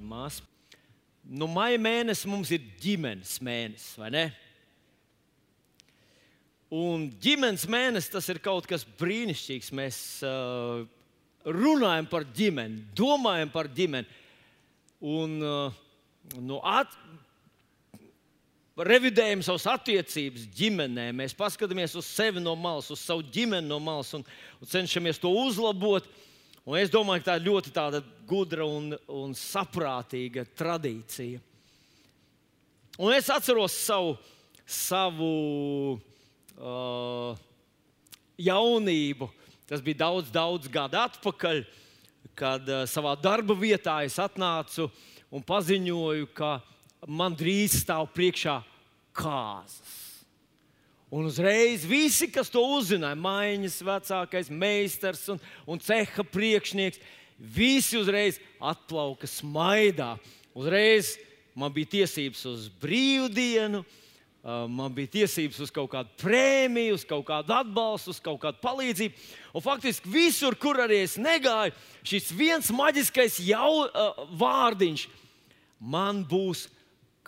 māsas. Nu, maija mēnesis mums ir ģimenes mēnesis, vai ne? Un ģimenes mēnesis tas ir kaut kas brīnišķīgs. Mēs uh, runājam par ģimeni, domājam par ģimeni. Un, uh, nu, at, revidējam savas attiecības ģimenē, mēs paskatāmies uz sevi no malas, uz savu ģimeni no malas un, un cenšamies to uzlabot. Un es domāju, ka tā ir ļoti gudra un, un saprātīga tradīcija. Un es atceros savu, savu uh, jaunību. Tas bija daudz, daudz gadu atpakaļ, kad uh, savā darba vietā es atnācu un paziņoju, ka man drīz stāv priekšā kāzas. Un uzreiz visi, kas to uzzināja, maiņas vecākais meistars un, un ceha priekšnieks, visi uzreiz atplauka smaidā. Uzreiz man bija tiesības uz brīvdienu, man bija tiesības uz kaut kādu prēmiju, uz kaut kādu atbalstu, uz kaut kādu palīdzību. Un faktiski visur, kur arī es negāju, šis viens maģiskais jau, uh, vārdiņš man būs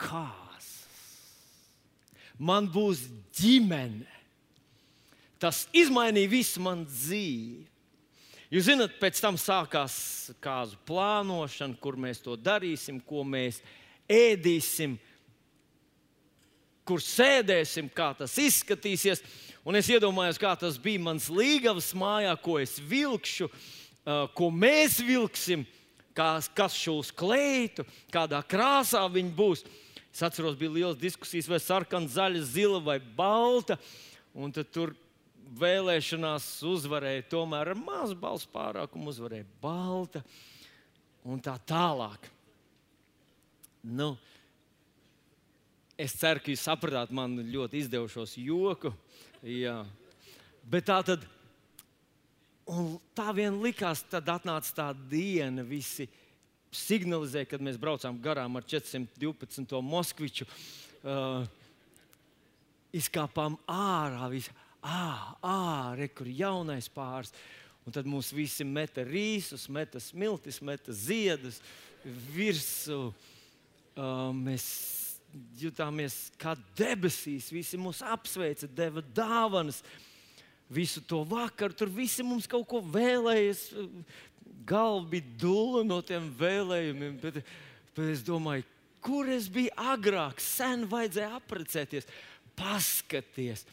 kāzas. Man būs ģimene. Tas izmainīja visu manu dzīvi. Jūs zināt, pēc tam sākās kāzu plānošana, kur mēs to darīsim, ko mēs ēdīsim, kur sēdēsim, kā tas izskatīsies. Un es iedomājos, kā tas bija mans līgavas mājā, ko es vilkšu, ko mēs vilksim, kas šūs kleitu, kādā krāsā viņi būs. Es atceros, bija liels diskusijas, vai sarkana, zaļa, zila vai balta. Un tur vēlēšanās uzvarēja tomēr ar mazu balsu pārākumu, uzvarēja balta un tā tālāk. Nu, es ceru, ka jūs sapratāt man ļoti izdevušos joku. Jā. Bet tā tad, tā vien likās, tad atnāca tā diena, visi signalizēja, kad mēs braucām garām ar 412. Moskviču. Uh, izkāpām ārā, visi, ā, ā, kur ir jaunais pāris. Un tad mums visi meta rīsus, meta smiltis, meta ziedus virsū. Uh, mēs jutāmies kā debesīs, visi mūs apsveica, deva dāvanas. Visu to vakaru tur visi mums kaut ko vēlējas galva bija dūla no tiem vēlējumiem. Bet, bet es domāju, kur es biju agrāk, sen vajadzēja apprecēties, paskaties.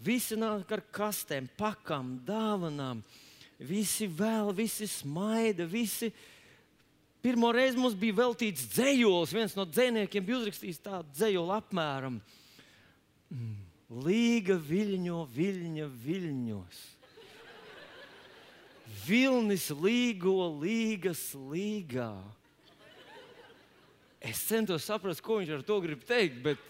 Visi nāk ar kastēm, pakām, dāvanām. Visi vēl, visi smaida, visi. Pirmo reizi mums bija veltīts dzējols. Viens no dzējniekiem bija uzrakstījis tādu dzējolu apmēram. Mm. Līga viļņo, viļņa viļņos vilnis līgo līgas līgā. Es centos saprast, ko viņš ar to grib teikt, bet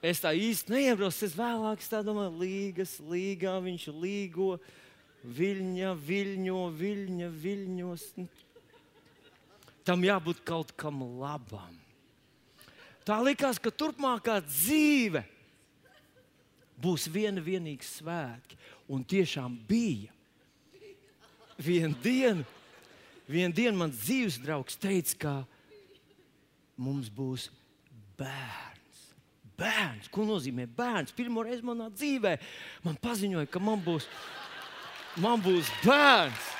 es tā īsti neiebraucu. Es vēlāk es domāju, līgas līgā viņš līgo, viļņa, viļņo, viļņa, viļņos. Tam jābūt kaut kam labam. Tā likās, ka turpmākā dzīve būs viena vienīga svētki. Un tiešām bija vienu dienu, vienu dienu mans dzīves draugs teica, ka mums būs bērns. Bērns, ko nozīmē bērns? Pirmo reizi manā dzīvē man paziņoja, ka man būs, man būs bērns.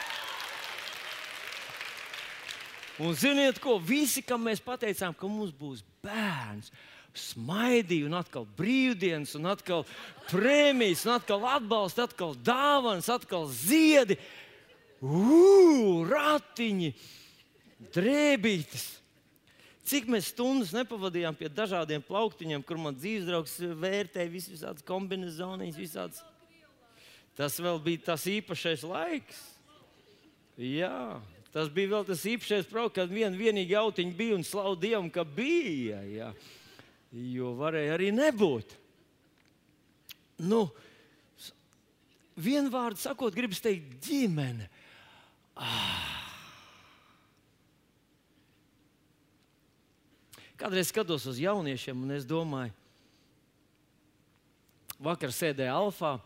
Un ziniet, ko visi, kam mēs pateicām, ka mums būs bērns, smaidīja, un atkal brīvdienas, un atkal prēmijas, un atkal atbalsts, atkal dāvāns, atkal ziedi ugh, ratiņi, drēbītes. Cik mēs stundas nepavadījām pie dažādiem plauktiņiem, kur man dzīves draugs vērtēja visādas kombinācijas, visādas. Tas vēl bija tas īpašais laiks. Jā, tas bija vēl tas īpašais brauks, kad vien, vienīgi autiņi bija un slavu Dievam, ka bija. Jā. Jo varēja arī nebūt. Nu, Vienvārdu sakot, gribas teikt, ģimene. Ah. Kādreiz skatos uz jauniešiem, un es domāju, vakar sēdēju Alfā.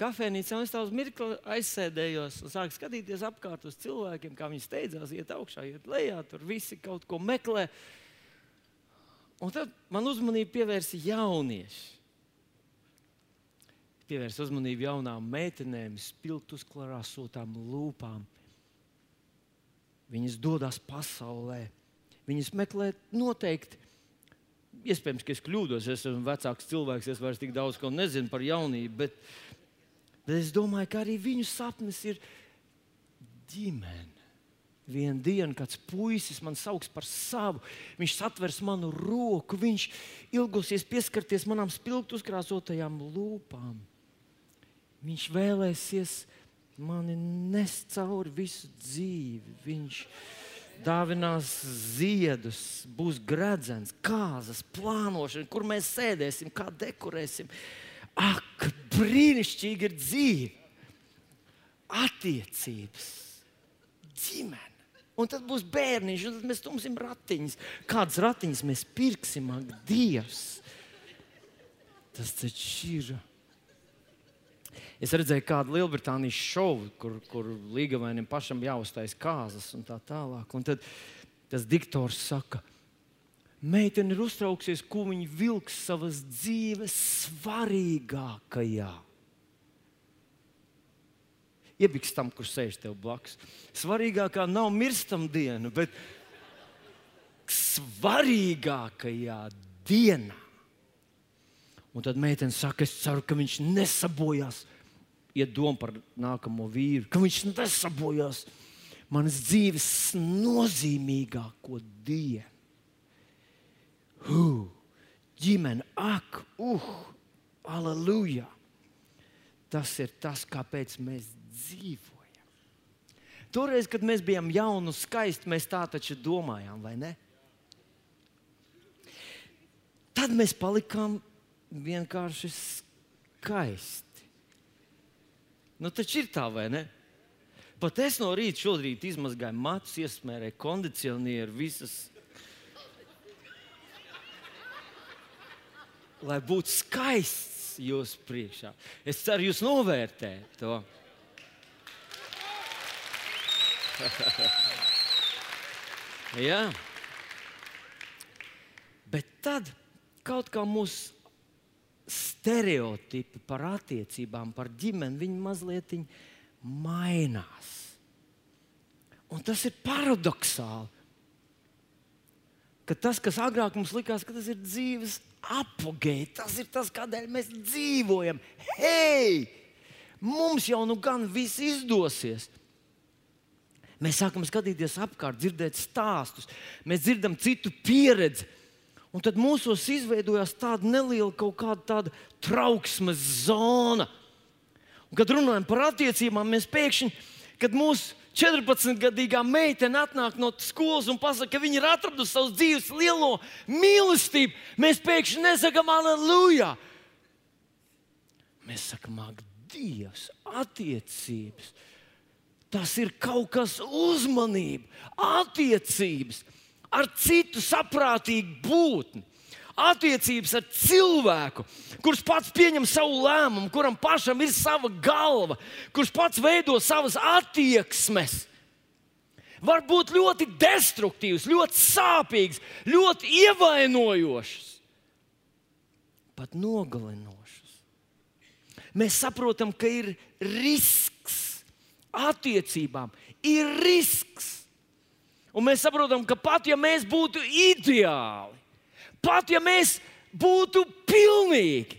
Kafejnīcā, un es tā uz mirkli aizsēdējos un sāku skatīties apkārt uz cilvēkiem, kā viņi steidzās, iet augšā, iet lejā, tur visi kaut ko meklē. Un tad man uzmanību pievērsa jaunieši. Pievērsa uzmanību jaunām meitenēm, spilgti uzklāsotām lūpām. Viņas dodas pasaulē. Viņas meklē noteikti iespējams, ka es kļūdos, es esmu vecāks cilvēks, es vairs tik daudz ko nezinu par jaunību, bet, bet es domāju, ka arī viņu sapnis ir ģimene. Vienu dienu kāds puisis man sauks par savu, viņš satvers manu roku, viņš ilgosies pieskarties manām spilgti uzkrāsotajām lūpām. Viņš vēlēsies mani nest cauri visu dzīvi. Viņš dāvinās ziedus, būs gredzens, kāzas, plānošana, kur mēs sēdēsim, kā dekorēsim. Ak, brīnišķīgi ir dzīve, attiecības, ģimene. Un tad būs bērniņš, un tad mēs tumsim ratiņus. Kādas ratiņas mēs pirksim, ak, Dievs! Tas taču ir Es redzēju kādu Lielbritānijas šovu, kur, kur līgavainim pašam jāuztais kāzas un tā tālāk. Un tad tas diktors saka, meitene ir uztraukusies, ko viņa vilks savas dzīves svarīgākajā. Iebiks tam, kurš sēž tev blakus. Svarīgākā nav mirstam diena, bet svarīgākajā dienā. Un tad meitene saka, es ceru, ka viņš nesabojās iet doma par nākamo vīru, ka viņš nesabojās manas dzīves nozīmīgāko dienu. Uh, ģimene, ak, uh, aleluja! Tas ir tas, kāpēc mēs dzīvojam. Toreiz, kad mēs bijām jauni un skaisti, mēs tā taču domājām, vai ne? Tad mēs palikām vienkārši skaisti. Nu, taču ir tā, vai ne? Pat es no rīta šodien izmazgāju matus, iesmērēju kondicionieru, visas. Lai būtu skaists jūsu priekšā. Es ceru, jūs novērtējat to. Jā. Bet tad kaut kā mūsu stereotipi par attiecībām, par ģimeni, viņi mazliet mainās. Un tas ir paradoxāli. Ka tas, kas agrāk mums likās, ka tas ir dzīves apgabala, tas ir tas, kādēļ mēs dzīvojam. Hei, mums jau nu gan viss izdosies. Mēs sākam skatīties apkārt, dzirdēt stāstus, mēs dzirdam citu pieredzi Un tad mūsos izveidojās tāda neliela kaut kāda trauksmes zona. Un, kad runājam par attiecībām, mēs pēkšņi, kad mūsu 14-gadīgā meitene atnāk no skolas un pasakā, ka viņa ir atradusi savu dzīves lielo mīlestību, mēs pēkšņi nesakām, aleluja! Mēs sakām, ak, Dievs, attiecības. Tas ir kaut kas uzmanība, attiecības ar citu saprātīgu būtni. Attiecības ar cilvēku, kurš pats pieņem savu lēmumu, kuram pašam ir sava galva, kurš pats veido savas attieksmes, var būt ļoti destruktīvs, ļoti sāpīgs, ļoti ievainojošs, pat nogalinošs. Mēs saprotam, ka ir risks attiecībām, ir risks Un mēs saprotam, ka pat ja mēs būtu ideāli, pat ja mēs būtu pilnīgi,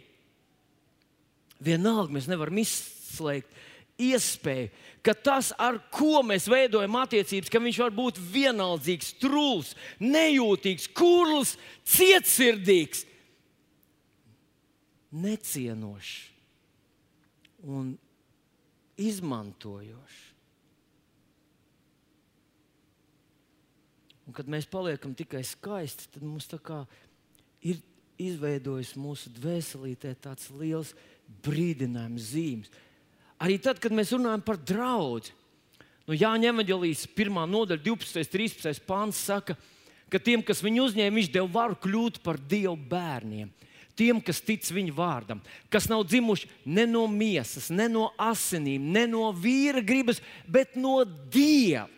vienalga mēs nevaram izslēgt iespēju, ka tas, ar ko mēs veidojam attiecības, ka viņš var būt vienaldzīgs, trūls, nejūtīgs, kurls, cietsirdīgs, necienošs un izmantojošs. Un kad mēs paliekam tikai skaisti, tad mums ir izveidojis mūsu dvēselītē tāds liels brīdinājums zīmes. Arī tad, kad mēs runājam par draugu, no Jāņa Evangelijas 1. nodaļa, 12. un 13. pāns saka, ka tiem, kas viņu uzņēma, viņš deva varu kļūt par Dieva bērniem. Tiem, kas tic viņa vārdam, kas nav dzimuši ne no miesas, ne no asinīm, ne no vīra gribas, bet no dieva.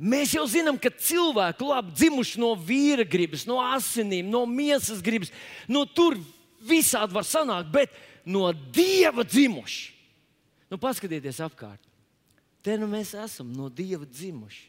Mēs jau zinām, ka cilvēki labi dzimuši no vīra gribas, no asinīm, no miesas gribas, no tur visādi var sanākt, bet no dieva dzimuši. Nu, paskatieties apkārt. Te nu mēs esam no dieva dzimuši.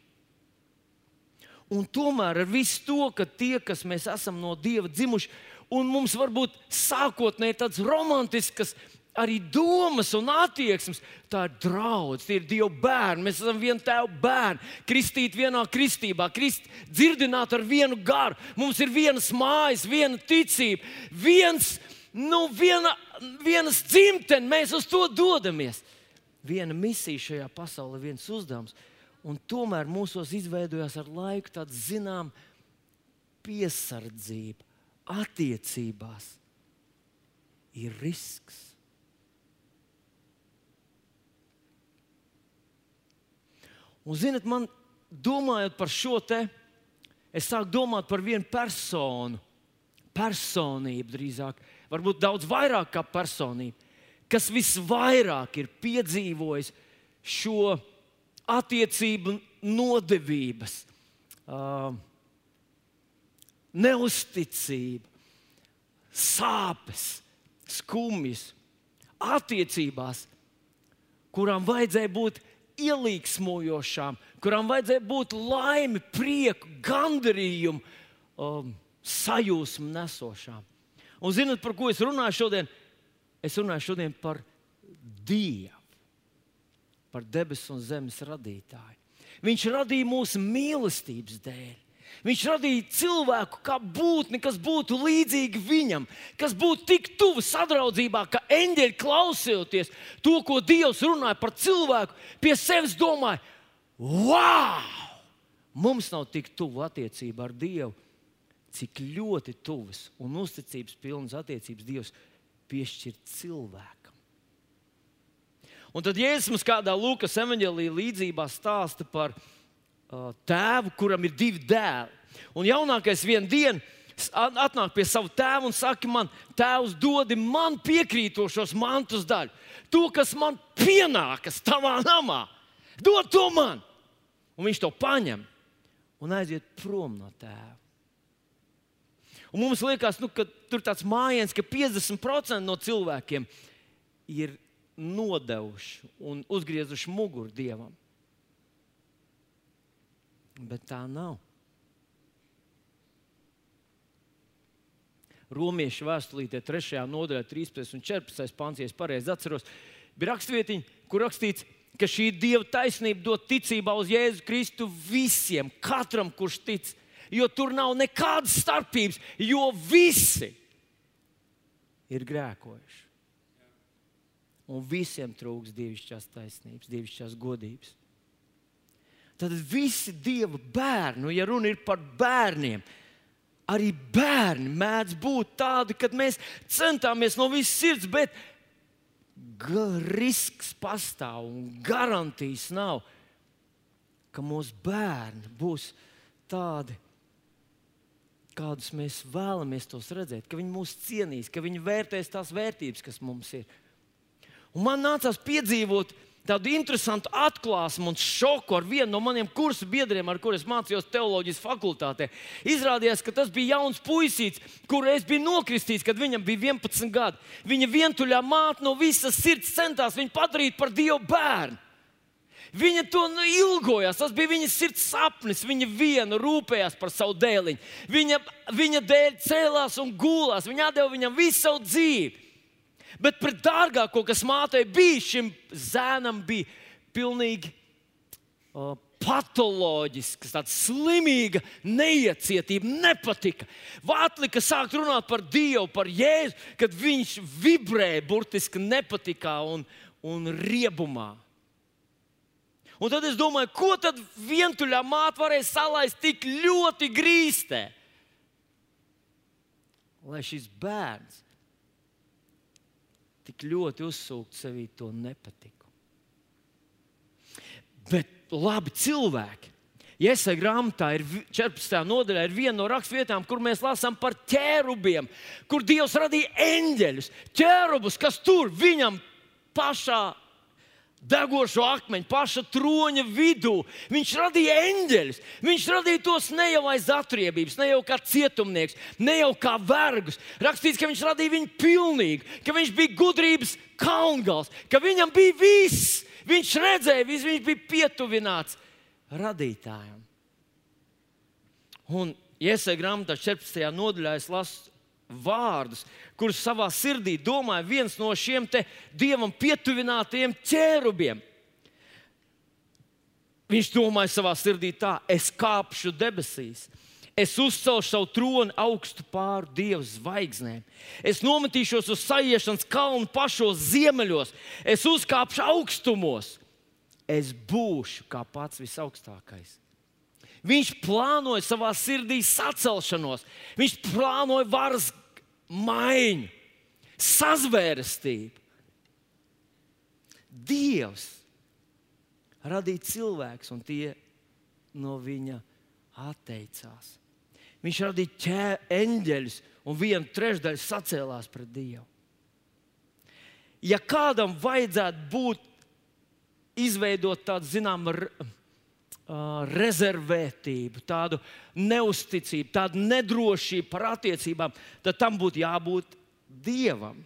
Un tomēr ar visu to, ka tie, kas mēs esam no dieva dzimuši, un mums varbūt sākotnēji tāds romantisks arī domas un attieksmes. Tā ir draudzene, tie ir Dieva bērni. Mēs esam viena tēva bērni, kristīti vienā kristībā, krist, dzirdināti ar vienu garu. Mums ir vienas mājas, viena ticība, viens, nu, viena, vienas dzimtene. Mēs uz to dodamies. Viena misija šajā pasaulē, viens uzdevums. Un tomēr mūsos izveidojās ar laiku tāda zināmā piesardzība attiecībās ir risks. Un, zinot, man domājot par šo te, es sāku domāt par vienu personu, personību drīzāk, varbūt daudz vairāk kā personību, kas visvairāk ir piedzīvojis šo attiecību nodevības. Uh, neusticība, sāpes, skumjas, attiecībās, kurām vajadzēja būt ielīgsmojošām, kurām vajadzēja būt laimi, prieku, gandarījumu, um, sajūsmu nesošām. Un zinot, par ko es runāju šodien? Es runāju šodien par Dievu, par debesu un zemes radītāju. Viņš radīja mūsu mīlestības dēļ. Viņš radīja cilvēku kā būtni, kas būtu līdzīga viņam, kas būtu tik tuvu sadraudzībā, ka eņģeļi klausoties to, ko Dievs runāja par cilvēku, pie sevis domāja, wow! Mums nav tik tuvu attiecība ar Dievu, cik ļoti tuvas un uzticības pilnas attiecības Dievs piešķir cilvēkam. Un tad Jēzus mums kādā Lūkas evanģēlīja līdzībā stāsta par viņu tēvu, kuram ir divi dēli. Un jaunākais vienā dienā atnāk pie sava tēva un saka, man, tēvs, dodi man piekrītošos mantus daļu. To, kas man pienākas tavā namā, dod to man. Un viņš to paņem un aiziet prom no tēva. Un mums liekas, nu, ka tur tāds mājiņš, ka 50% no cilvēkiem ir nodevuši un uzgriezuši muguru dievam. Bet tā nav. Romiešu vēstulītē, 3. nodaļā, 13 un 14. pāns, ja es pareizi atceros, bija rakstvietiņa, kur rakstīts, ka šī dieva taisnība dod ticībā uz Jēzu Kristu visiem, katram, kurš tic. Jo tur nav nekādas starpības, jo visi ir grēkojuši. Un visiem trūks dievišķās taisnības, dievišķās godības. Tad visi dieva bērni, nu, ja runa ir par bērniem, arī bērni mēdz būt tādi, kad mēs centāmies no visas sirds, bet risks pastāv un garantijas nav, ka mūsu bērni būs tādi, kādus mēs vēlamies tos redzēt, ka viņi mūs cienīs, ka viņi vērtēs tās vērtības, kas mums ir. Un man nācās piedzīvot, ka tādu interesantu atklāsmu un šoku ar vienu no maniem kursu biedriem, ar kuriem mācījos teoloģijas fakultātē. Izrādījās, ka tas bija jauns puisīts, kuru es biju nokristīts, kad viņam bija 11 gadi. Viņa vientuļā māte no visas sirds centās viņu padarīt par dievu bērnu. Viņa to nu, ilgojās, tas bija viņas sirds sapnis. Viņa viena rūpējās par savu dēliņu. Viņa, viņa dēļ cēlās un gulās. Viņa deva viņam visu savu dzīvi. Bet pret dārgāko, kas mātei bija, šim zēnam bija pilnīgi uh, patoloģiska, tāda slimīga neiecietība, nepatika. Vātlika sākt runāt par Dievu, par Jēzu, kad viņš vibrēja burtiski nepatikā un, un riebumā. Un tad es domāju, ko tad vientuļā māte varēja salaist tik ļoti grīstē? Lai šis bērns tik ļoti uzsūkt sevī to nepatiku. Bet labi cilvēki, Iesai grāmatā ir 14. nodaļā, ir viena no raksturvietām, kur mēs lasām par ķērubiem, kur Dievs radīja eņģeļus, ķērubus, kas tur viņam pašā degošo akmeņu, paša troņa vidū. Viņš radīja eņģeļus. Viņš radīja tos ne jau aiz atriebības, ne jau kā cietumnieks, ne jau kā vergus. Rakstīts, ka viņš radīja viņu pilnīgi, ka viņš bija gudrības kalngals, ka viņam bija viss. Viņš redzēja, viss, viņš bija pietuvināts radītājam. Un iesaistīt grāmatā 14. nodaļā es lasu vārdus, kurus savā sirdī domāja viens no šiem dievam pietuvinātajiem ķērubiem. Viņš domāja savā sirdī tā, es kāpšu debesīs. Es uzcelšu savu troni augstu pāri dievu zvaigznēm. Es nometīšos uz sajiešanas kalnu pašos ziemeļos. Es uzkāpšu augstumos. Es būšu kā pats visaugstākais. Viņš plānoja savā sirdī sacelšanos, viņš plānoja varas maiņu, sazvērestību. Dievs radīja cilvēkus, un tie no viņa atteicās. Viņš radīja eņģeļus, un viena trešdaļa sacēlās pret Dievu. Ja kādam vajadzētu būt, izveidot tādu zināmu rezervētību, tādu neusticību, tādu nedrošību par attiecībām, tad tam būtu jābūt dievam.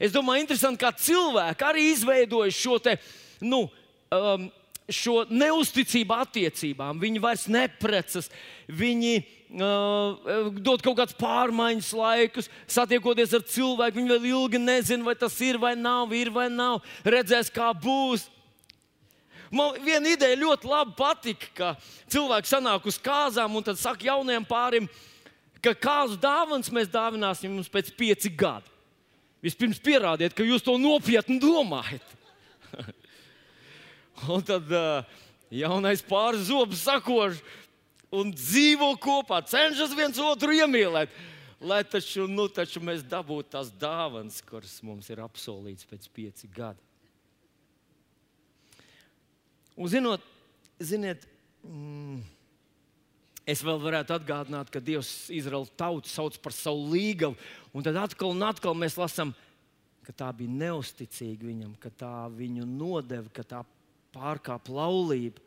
Es domāju, interesanti, kā cilvēki arī izveidoja šo, te, nu, um, šo neusticību attiecībām. Viņi vairs neprecas, viņi uh, dod kaut kādus pārmaiņas laikus, satiekoties ar cilvēku. Viņi vēl ilgi nezina, vai tas ir vai nav, ir vai nav, redzēs, kā būs. Man viena ideja ļoti labi patika, ka cilvēki sanāk uz kāzām un tad saka jaunajam pārim, ka kāzu dāvāns mēs dāvināsim jums pēc pieci gadi. Vispirms pierādiet, ka jūs to nopietni domājat. un tad uh, jaunais pāris zobus sakož un dzīvo kopā, cenšas viens otru iemīlēt. Lai taču, nu, taču mēs dabūtu tās dāvanas, kuras mums ir apsolīts pēc pieci gadi. Un zinot, ziniet, mm, es vēl varētu atgādināt, ka Dievs Izraēlu tautu sauc par savu līgavu. Un tad atkal un atkal mēs lasām, ka tā bija neusticīga viņam, ka tā viņu nodeva, ka tā pārkāpa laulību.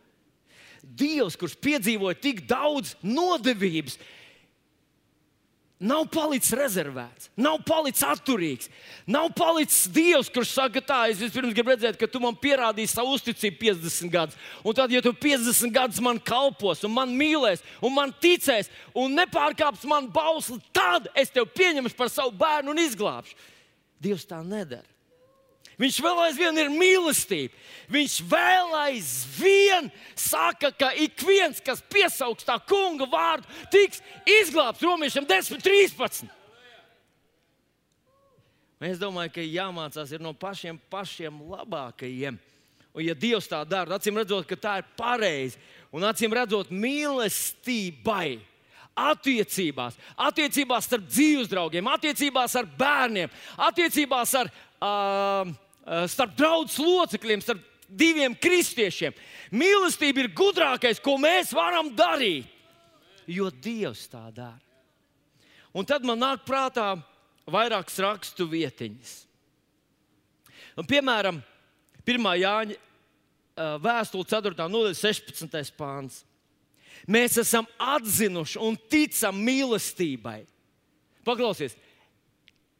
Dievs, kurš piedzīvoja tik daudz nodevības, nav palicis rezervēts, nav palicis atturīgs. Nav palicis Dievs, kurš saka, tā, es vispirms gribu redzēt, ka tu man pierādīsi savu uzticību 50 gadus. Un tad, ja tu 50 gadus man kalpos, un man mīlēs, un man ticēs, un nepārkāps man bausli, tad es tevi pieņemšu par savu bērnu un izglābšu. Dievs tā nedara. Viņš vēl aizvien ir mīlestība. Viņš vēl aizvien saka, ka ik viens, kas piesaugs tā kunga vārdu, tiks izglābts romiešiem 10, 13. Es domāju, ka jāmācās no pašiem, pašiem labākajiem. Un, ja Dievs tā dara, acīm redzot, ka tā ir pareizi, un acīm redzot, mīlestībai, attiecībās, attiecībās starp dzīves draugiem, attiecībās ar bērniem, attiecībās ar Eh, starp draugu locekļiem, starp diviem kristiešiem. Mīlestība ir gudrākais, ko mēs varam darīt, jo Dievs tā dara. Un tad man nāk prātā vairākas rakstu vietiņas. Un, piemēram, 1. Jāņa eh, vēstule 4. nodaļa 16. pāns. Mēs esam atzinuši un ticam mīlestībai. Paklausies,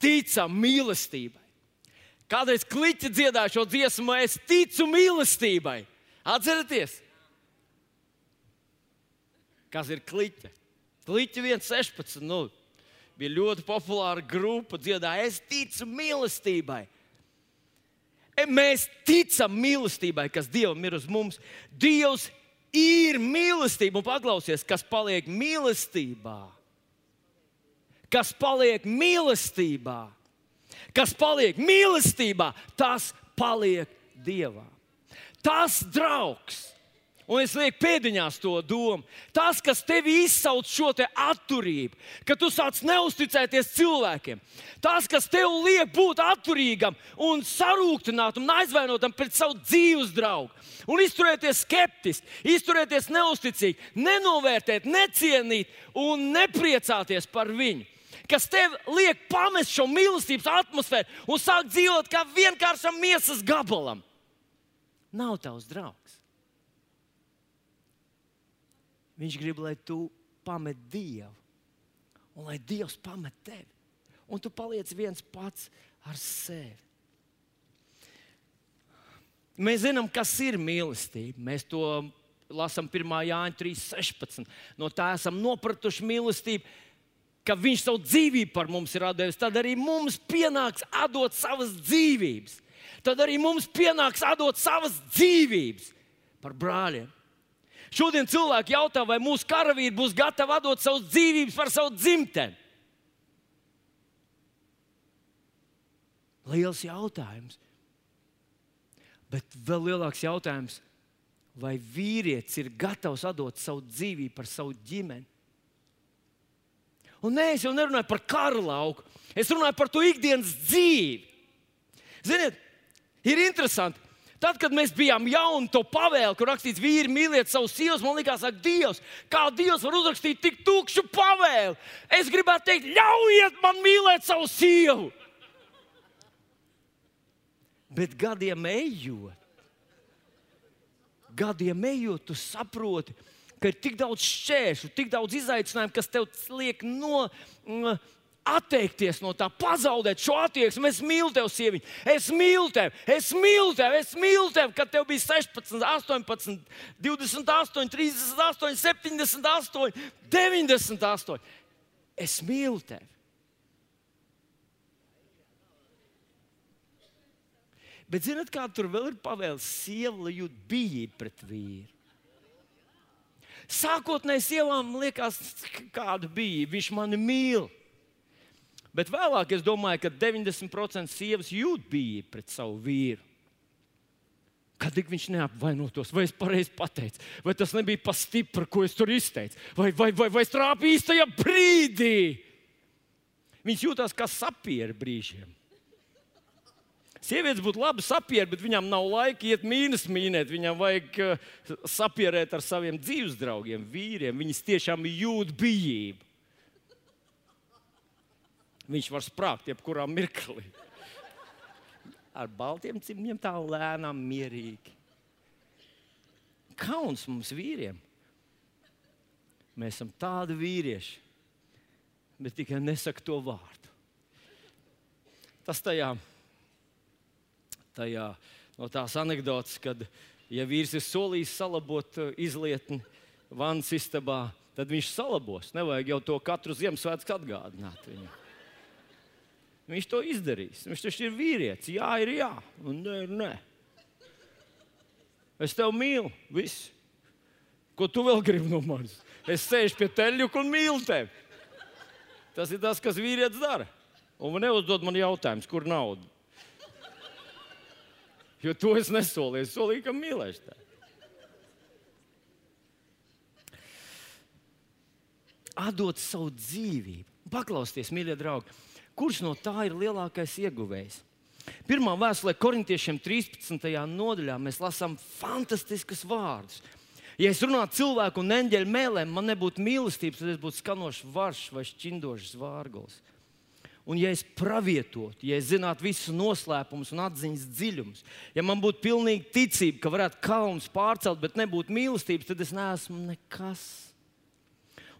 ticam mīlestībai. Kādreiz kliķi dziedāja šo dziesmu, es ticu mīlestībai. Atcerieties, kas ir kliķi? Kliķi 116. Nu, bija ļoti populāra grupa, dziedāja, es ticu mīlestībai. E, mēs ticam mīlestībai, kas Dievam ir uz mums. Dievs ir mīlestība, un paklausies, kas paliek mīlestībā. Kas paliek mīlestībā? Kas paliek mīlestībā, tas paliek Dievā. Tas draugs, Un es lieku pēdiņās to domu. Tas, kas tevi izsauc šo atturību, ka tu sāc neusticēties cilvēkiem, tas, kas tev liek būt atturīgam un sarūktinātam un aizvainotam pret savu dzīves draugu, un izturēties skeptiski, izturēties neusticīgi, nenovērtēt, necienīt un nepriecāties par viņu. Kas tev liek pamest šo mīlestības atmosfēru un sākt dzīvot kā vienkāršam miesas gabalam, nav tavs draugs. Viņš grib, lai tu pamet Dievu, un lai Dievs pamet tevi. Un tu paliec viens pats ar sevi. Mēs zinām, kas ir mīlestība. Mēs to lasām 1. Jāņa 3.16. No tā esam nopratuši mīlestību, ka Viņš savu dzīvību par mums ir devis. Tad arī mums pienāks atdot savas dzīvības. Tad arī mums pienāks atdot savas dzīvības par brāļiem. Šodien cilvēki jautā, vai mūsu karavīri būs gatavi atdot savas dzīvības par savu dzimteni. Liels jautājums. Bet vēl lielāks jautājums, vai vīrietis ir gatavs atdot savu dzīvību par savu ģimeni? Un nē, es jau nerunāju par karu lauku, es runāju par to ikdienas dzīvi. Ziniet, ir interesanti, Tad, kad mēs bijām jauni, to pavēlu, kur rakstīts, vīri mīliet savu sievu, man liekas, ak, Dievs, kā Dievs var uzrakstīt tik tukšu pavēlu. Es gribētu teikt, ļaujiet man mīlēt savu sievu. Bet gadiem ejot, gadiem ejot, tu saproti, ka ir tik daudz šķēršļu, tik daudz izaicinājumu, kas tev liek no. no atteikties no tā, pazaudēt šo attieksmi. Es mīlu tevi, sieviete, es mīlu tevi, es mīlu tevi, es mīlu tevi, kad tev bija 16, 18, 28, 38, 78, 98. Es mīlu tevi. Bet zinot, kā tur vēl ir pavēles, sieva jūt bijību pret vīru. Sākotnēji sievām liekas, kāda bija. Viņš mani mīl. Bet vēlāk es domāju, ka 90% sievas jūt bija pret savu vīru. Kad viņš neapvainotos, vai es pareizi pateicu, vai tas nebija pa stipri, ko es tur izteicu, vai, vai, vai, vai es trāpīju īstajā brīdī. Viņš jūtas kā sapieri brīžiem. Sievietes būtu labi sapieri, bet viņām nav laika iet mīnus mīnēt. Viņām vajag uh, sapierēt ar saviem dzīves draugiem, vīriem. Viņas tiešām jūt bijību. Viņš var sprāgt jebkurā mirklī. Ar baltiem cimdiem tā lēnām, mierīgi. Kauns mums vīriem. Mēs esam tādi vīrieši, bet tikai nesaka to vārdu. Tas tajā, tajā no tās anekdotas, kad ja vīrs ir solījis salabot uh, izlietni vannas istabā, tad viņš salabos. Nevajag jau to katru Ziemassvētku atgādināt viņam. Viņš to izdarīs. Viņš taču ir vīrietis. Jā, ir jā, un nē, ir nē. Es tevi mīlu. Viss. Ko tu vēl gribi no manis? Es sēžu pie teļuka un mīlu tevi. Tas ir tas, kas vīrietis dara. Un man neuzdod man jautājumus, kur nauda. Jo to es nesolīju. Es solīju, ka mīlēšu tevi. Atdot savu dzīvību. Paklausieties, mīļie draugi Kurš no tā ir lielākais ieguvējs? Pirmā vēstulē korintiešiem 13. nodaļā mēs lasām fantastiskus vārdus. Ja es runātu cilvēku un eņģeļu mēlēm, man nebūtu mīlestības, tad es būtu skanošs varš vai šķindošs vārgals. Un, ja es pravietotu, ja es zinātu visus noslēpumus un atziņas dziļumus, ja man būtu pilnīga ticība, ka varētu kalnus pārcelt, bet nebūtu mīlestības, tad es neesmu nekas.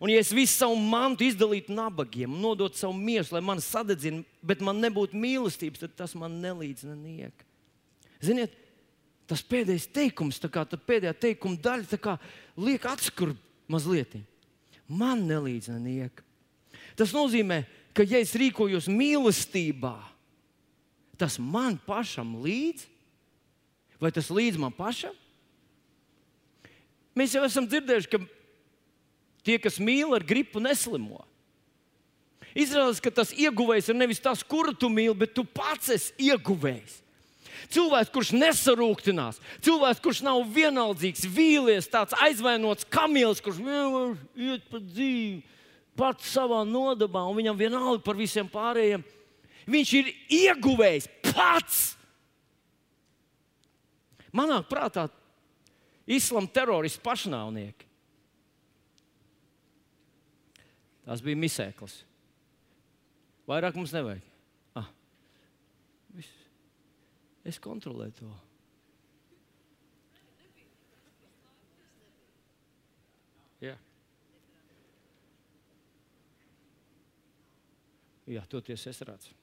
Un, ja es visu savu mantu izdalītu nabagiem, nodotu savu miesu, lai man sadedzina, bet man nebūtu mīlestības, tad tas man nelīdz neniek. Ziniet, tas pēdējais teikums, kā, pēdējā teikuma daļa, kā, liek atskurb mazliet. Man nelīdz neniek. Tas nozīmē, ka, ja es rīkojos mīlestībā, tas man pašam līdz, vai tas līdz man pašam? Mēs jau esam dzirdējuši, ka Tie, kas mīl ar gripu, neslimo. Izrādās, ka tas ieguvējs ir nevis tas, kuru tu mīli, bet tu pats esi ieguvējs. Cilvēks, kurš nesarūktinās, cilvēks, kurš nav vienaldzīgs, vīlies, tāds aizvainots kamils, kurš vienkārši iet pa dzīvi, pats savā nodabā, un viņam vienalga par visiem pārējiem. Viņš ir ieguvējis pats. Manā prātā, islāma teroristu pašnāvnieki. Tas bija misēklis. Vairāk mums nevajag. Es kontrolēju to. Jā toties es redzu.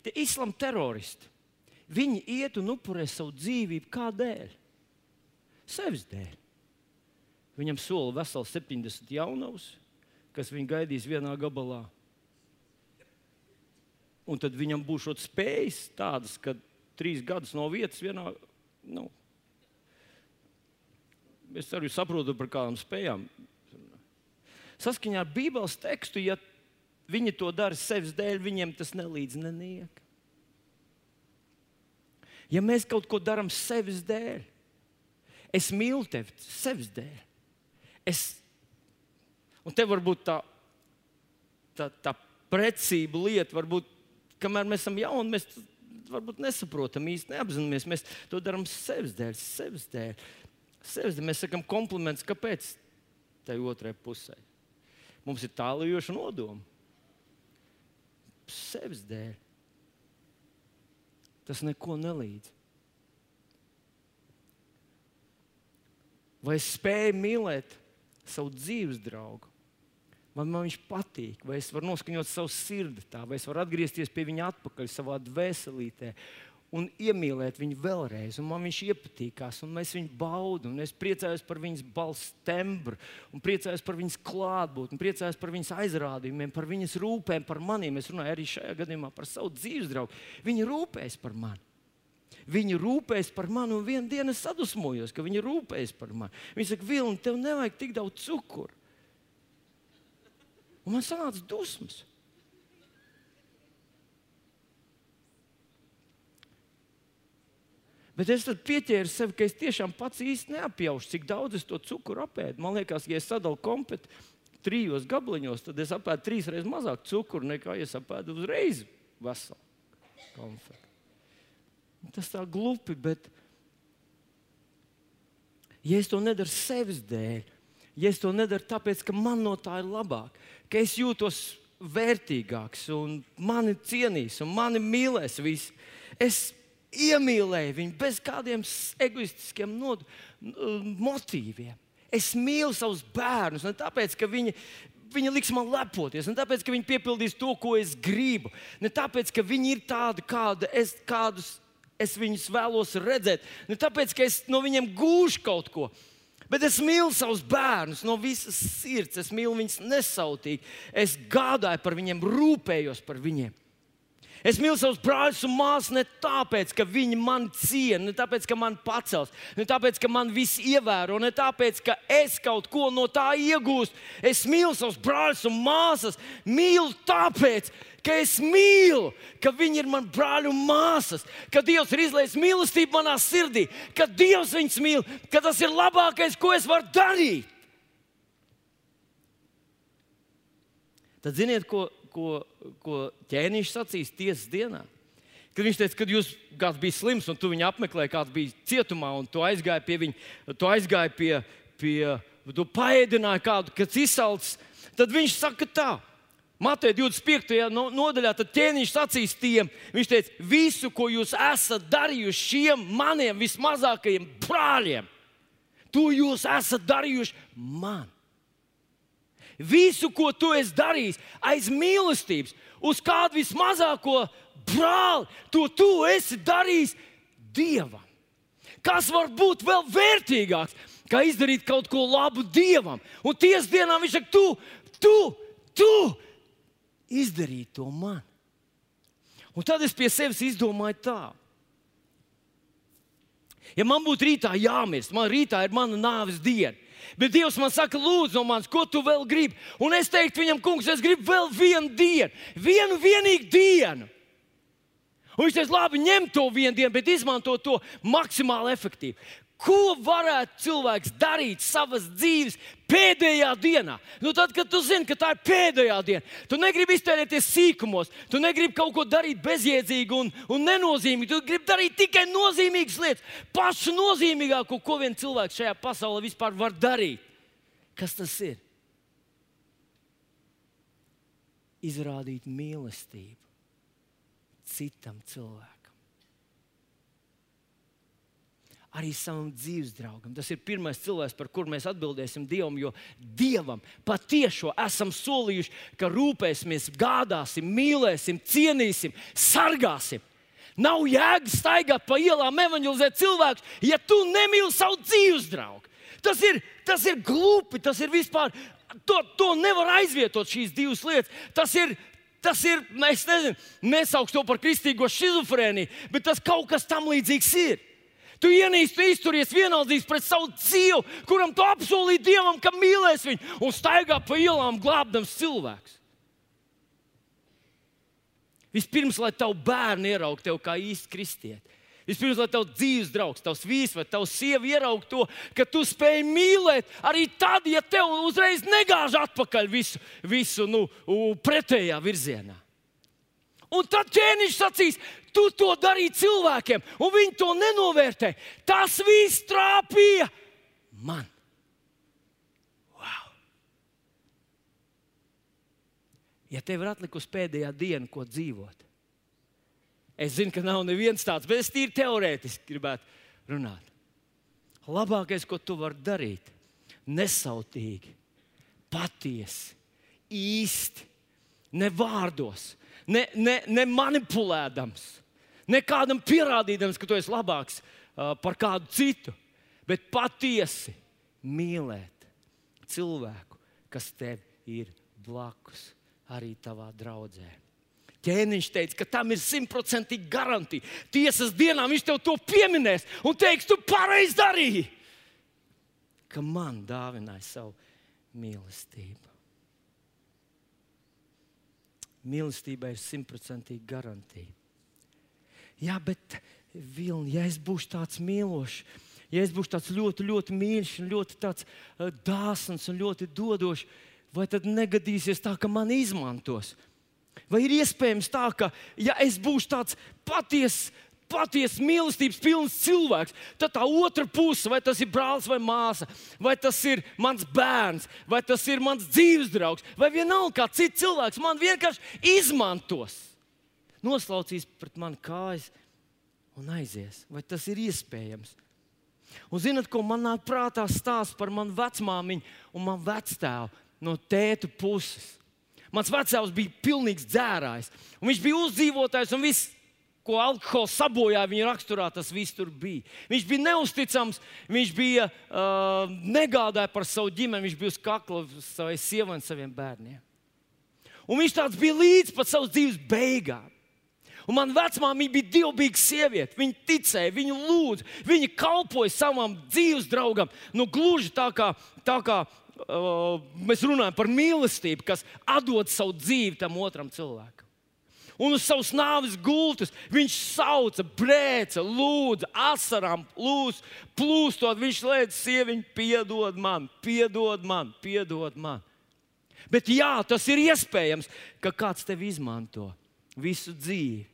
Tie islāma teroristi, viņi iet un upurē savu dzīvību kādēļ? Sevis dēļ. Viņam sola veseli 70 jaunavus, kas viņu gaidīs vienā gabalā. Un tad viņam būs šāds spējas, tādas, ka trīs gadus no vietas vienā. Nu, es arī saprotu, par kādām spējām. Saskaņā ar Bībeles tekstu, ja viņi to dara sevis dēļ, viņiem tas nelīdz neniek. Ja mēs kaut ko darām sevis dēļ, es mīlu tevi sevis dēļ. Es, un te var būt tā, tā, tā precība lieta, varbūt, kamēr mēs esam jauni, mēs varbūt nesaprotam īsti, neapzināmies. Mēs to darām sevis dēļ, sevis dēļ. Sevis. Mēs sakām komplimentus, kāpēc tai otrai pusē. Mums ir tālujoša nodoma. Sevis dēļ. Tas neko nelīdz. Vai es spēju mīlēt savu dzīves draugu. Vai man viņš patīk, vai es varu noskaņot savu sirdi tā, vai es varu atgriezties pie viņa atpakaļ savā dvēselītē un iemīlēt viņu vēlreiz. Un man viņš iepatīkās, un mēs viņu baudām. Es priecājos par viņas balss tembru, un priecājos par viņas klātbūtni, priecājos par viņas aizrādījumiem, par viņas rūpēm par maniem. Es runāju arī šajā gadījumā par savu dzīves draugu. Viņa rūpēs par mani. Viņi rūpēs par mani, un vienā dienā es sadusmojos, ka viņi rūpēs par mani. Viņi saka, Vilni, tev nevajag tik daudz cukuru. Un man sanāca dusmas. Bet es pieķēru sev, ka es tiešām pats īsti neapjaušu, cik daudz es to cukuru apēdu. Man liekas, ja es sadalu kompetu trijos gabaliņos, tad es apēdu trīs reizes mazāk cukuru nekā ja es apēdu uzreiz veselu konfekti. Tas tā glupi, bet ja es to nedaru sevis dēļ, ja es to nedaru tāpēc, ka man no tā ir labāk, ka es jūtos vērtīgāks un mani cienīs un mani mīlēs visi. Es iemīlēju viņu bez kādiem egoistiskiem nod, motīviem. Es mīlu savus bērnus ne tāpēc, ka viņi, viņi liks man lepoties, ne tāpēc, ka viņi piepildīs to, ko es gribu, ne tāpēc, ka viņi ir tādi, kāda es, kādus es viņus vēlos redzēt. Ne tāpēc, ka es no viņiem gūšu kaut ko. Bet es mīlu savus bērnus no visas sirds. Es mīlu viņus nesautīgi. Es gādāju par viņiem, rūpējos par viņiem. Es mīlu savus brāļus un māsas ne tāpēc, ka viņi man ciena, ne tāpēc, ka man pacels, ne tāpēc, ka man viss ievēro, ne tāpēc, ka es kaut ko no tā iegūstu. Es mīlu savus brāļus un māsas, mīlu tāpēc, ka es mīlu, ka viņi ir mani brāļi un māsas, ka Dievs ir izlaists mīlestību manā sirdī, ka Dievs viņus mīl, ka tas ir labākais, ko es varu darīt. Tad ziniet, ko, ko, ko ķēniņš sacīs tiesas dienā. Kad viņš teica, ka jūs kāds bija slims un tu viņu apmeklēji, kāds bija cietumā un tu aizgāji pie viņa, tu aizgāji pie, pie tu paēdināji kādu, kas izsalcis, tad viņš saka tā. Mateja 25. nodaļā tad ķēniņš sacīs tiem, viņš teica, visu, ko jūs esat darījuši šiem maniem vismazākajiem brāļiem, to jūs esat darījuši man. Visu, ko tu esi darījis aiz mīlestības, uz kādu vismazāko brāli, to tu esi darījis Dievam. Kas var būt vēl vērtīgāks, kā izdarīt kaut ko labu Dievam? Un tiesas dienā viņš saka, tu, tu, tu izdarīji to man. Un tad es pie sevis izdomāju tā. Ja man būtu rītā jāmirst, man rītā ir mana nāves diena, Bet Dievs man saka, lūdzu, no manis, ko tu vēl gribi? Un es teiktu viņam, kungs, es gribu vēl vienu dienu, vienu vienīgu dienu. Un viņš teica, labi, ņem to vienu dienu, bet izmanto to maksimāli efektīvi. Ko varētu cilvēks darīt savas dzīves pēdējā dienā? Nu, tad, kad tu zini, ka tā ir pēdējā diena, tu negribi iztērēties sīkumos, tu negribi kaut ko darīt bezjēdzīgu un, un nenozīmīgu. Tu gribi darīt tikai nozīmīgas lietas, pašu nozīmīgāko, ko viens cilvēks šajā pasaulē vispār var darīt. Kas tas ir? Izrādīt mīlestību citam cilvēkam. Arī savam dzīves draugam. Tas ir pirmais cilvēks, par kuru mēs atbildēsim Dievam, jo Dievam patiešām esam solījuši, ka rūpēsimies, gādāsim, mīlēsim, cienīsim, sargāsim. Nav jēga staigāt pa ielām, evanģelizēt cilvēkus, ja tu nemīli savu dzīves draugu. Tas ir, tas ir glupi, tas ir vispār. To, to nevar aizvietot šīs divas lietas. Tas ir, tas ir, es nezinu, nesaukšu to par kristīgo schizofrēniju, bet tas kaut kas tam līdzīgs ir. Tu ienīsti, tu izturies vienaldzīgs pret savu dzīvu, kuram tu apsolīji Dievam, ka mīlēs viņu un staigā pa ielām glābdams cilvēks. Vispirms, lai tavu bērnu ieraugtu tevi kā īstu kristieti. Vispirms, lai tavs dzīves draugs, tavs vīrs vai tavs sieva ieraugtu to, ka tu spēj mīlēt arī tad, ja tev uzreiz negāž atpakaļ visu, visu nu, pretējā virzienā. Un tad ķēniņš sacīs, tu to darīji cilvēkiem, un viņi to nenovērtē. Tas viss trāpīja man. Wow. Ja tev ir atlikusi pēdējā diena, ko dzīvot, es zinu, ka nav neviens tāds, bet es tīri teorētiski gribētu runāt. Labākais, ko tu vari darīt, nesautīgi, patiesi, īsti, ne vārdos, ne, ne, ne manipulēdams, ne kādam pierādīdams, ka tu esi labāks uh, par kādu citu, bet patiesi mīlēt cilvēku, kas tev ir blakus, arī tavā draudzē. Ķēniņš teica, ka tam ir simtprocentīgi garantīva. Tiesas dienā viņš tev to pieminēs un teiks, tu pareizi darīji, ka man dāvināja savu mīlestību. Mīlestībai ir simtprocentīga garantija. Jā, bet Vilni, ja es būšu tāds mīlošs, ja es būšu tāds ļoti, ļoti mīļš, ļoti uh, dāsns un ļoti dodošs, vai tad negadīsies tā, ka man izmantos? Vai ir iespējams tā, ka ja es būšu tāds patiess, patiesi mīlestības pilns cilvēks, tad tā otra puse, vai tas ir brālis vai māsa, vai tas ir mans bērns, vai tas ir mans dzīves draugs, vai vienalga kā cits cilvēks, man vienkārši izmantos. Noslaucīs pret mani kājas un aizies. Vai tas ir iespējams? Un zinat, ko man nāk prātā stāsts par manu vecmāmiņu un manu vectēvu no tēta puses. Mans vecāks bija pilnīgs dzērājs. Viņš bija uzdzīvotājs un viss ko alkohols sabojāja viņa raksturā, tas viss tur bija. Viņš bija neusticams, viņš bija uh, negādāja par savu ģimeni, viņš bija uz kakla savai sievai un saviem bērniem. Un viņš tāds bija līdz pat savas dzīves beigām. Un man vecmāmiņa bija dievbijīga sieviete. Viņa ticēja, viņa lūdza, viņa kalpoja savam dzīves draugam. Nu, gluži tā kā, tā kā uh, mēs runājam par mīlestību, kas atdod savu dzīvi tam otram cilvēkam un uz savas nāves gultas viņš sauca, brēca, lūdza, asarām, lūdza, plūstot. Viņš lēca sieviņu, piedod man, piedod man, piedod man. Bet jā, tas ir iespējams, ka kāds tevi izmanto visu dzīvi.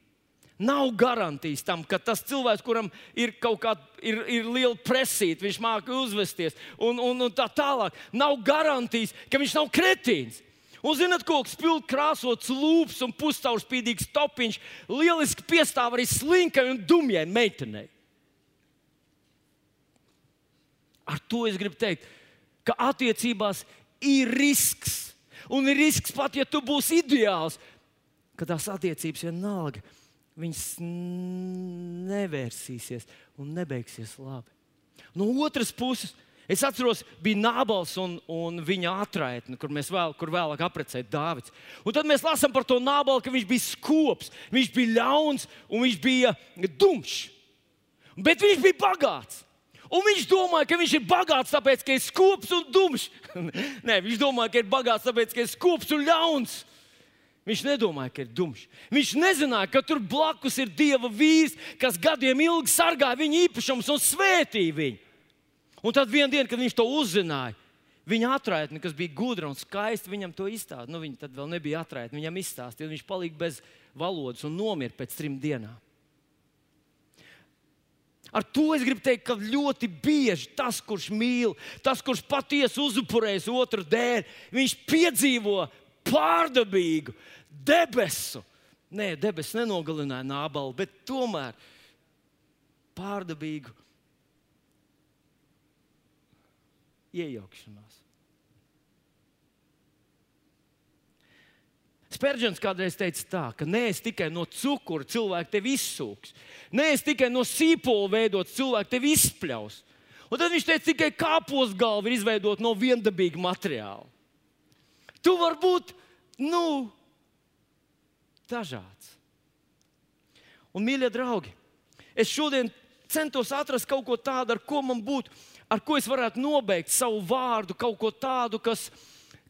Nav garantijas tam, ka tas cilvēks, kuram ir kaut kāda ir, ir liela presīta, viņš māca uzvesties un, un, un tā tālāk. Nav garantijas, ka viņš nav kretīns. Un, zinot, ko spilgti krāsots lūps un puscaurspīdīgs topiņš lieliski piestāv arī slinkai un dumjai meitenei. Ar to es gribu teikt, ka attiecībās ir risks. Un ir risks pat, ja tu būsi ideāls, ka tās attiecības vienalga viņas nevērsīsies un nebeigsies labi. No otras puses, Es atceros, bija Nābals un, un viņa atraitne, kur vēl, kur vēlāk apprecēja Dāvids. Un tad mēs lasām par to Nābalu, ka viņš bija skops, viņš bija ļauns un viņš bija dumšs. Bet viņš bija bagāts. Un viņš domāja, ka viņš ir bagāts, tāpēc, ka ir skops un dumšs. Nē, viņš domāja, ka ir bagāts, tāpēc, ka ir skops un ļauns. Viņš nedomāja, ka ir dumšs. Viņš nezināja, ka tur blakus ir dieva vīrs, kas gadiem ilgi sargāja viņa īpašumus un svētīja viņu. Un tad vienā dienā, kad viņš to uzzināja, viņa atraitne, kas bija gudra un skaista, viņam to izstāstīja. Nu, viņa tad vēl nebija atraitne, viņam izstāstīja. Viņš palika bez valodas un nomira pēc trim dienām. Ar to es gribu teikt, ka ļoti bieži tas, kurš mīl, tas, kurš patiesi uzupurējas otru dēļ, viņš piedzīvo pārdabīgu debesu. Nē, debesis nenogalināja nābalu, bet tomēr pārdabīgu iejaukšanās. Spērģents kādreiz teica tā, ka nē, tikai no cukura cilvēks tevi izsūks. Nē, tikai no sīpola veidots cilvēks tevi izspļaus. Un tad viņš teica, tikai kāpos galva ir izveidota no viendabīga materiāla. Tu vari būt, nu, dažāds. Un, mīļie draugi, es šodien centos atrast kaut ko tādu, ar ko man būtu, ar ko es varētu nobeigt savu vārdu, kaut ko tādu, kas,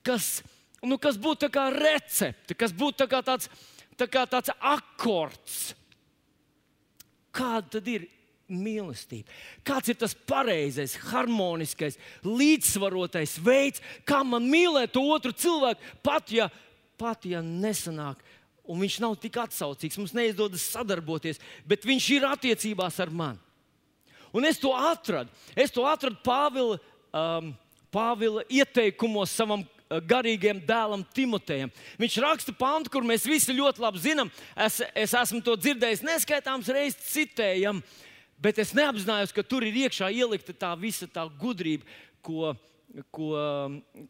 kas, nu, kas būtu kā recepte, kas būtu tā kā tāds, tā kā tāds akords. Kāda tad ir mīlestība? Kāds ir tas pareizais, harmoniskais, līdzsvarotais veids, kā man mīlēt otru cilvēku, pat ja, pat ja nesanāk. Un viņš nav tik atsaucīgs, mums neizdodas sadarboties, bet viņš ir attiecībās ar mani. Un es to atradu. Es to atradu Pāvila, um, Pāvila ieteikumos savam uh, garīgajam dēlam Timotejam. Viņš raksta pantu, kur mēs visi ļoti labi zinām. Es, es esmu to dzirdējis neskaitāms reizes citējam, bet es neapzinājos, ka tur ir iekšā ielikta tā visa tā gudrība, ko ko,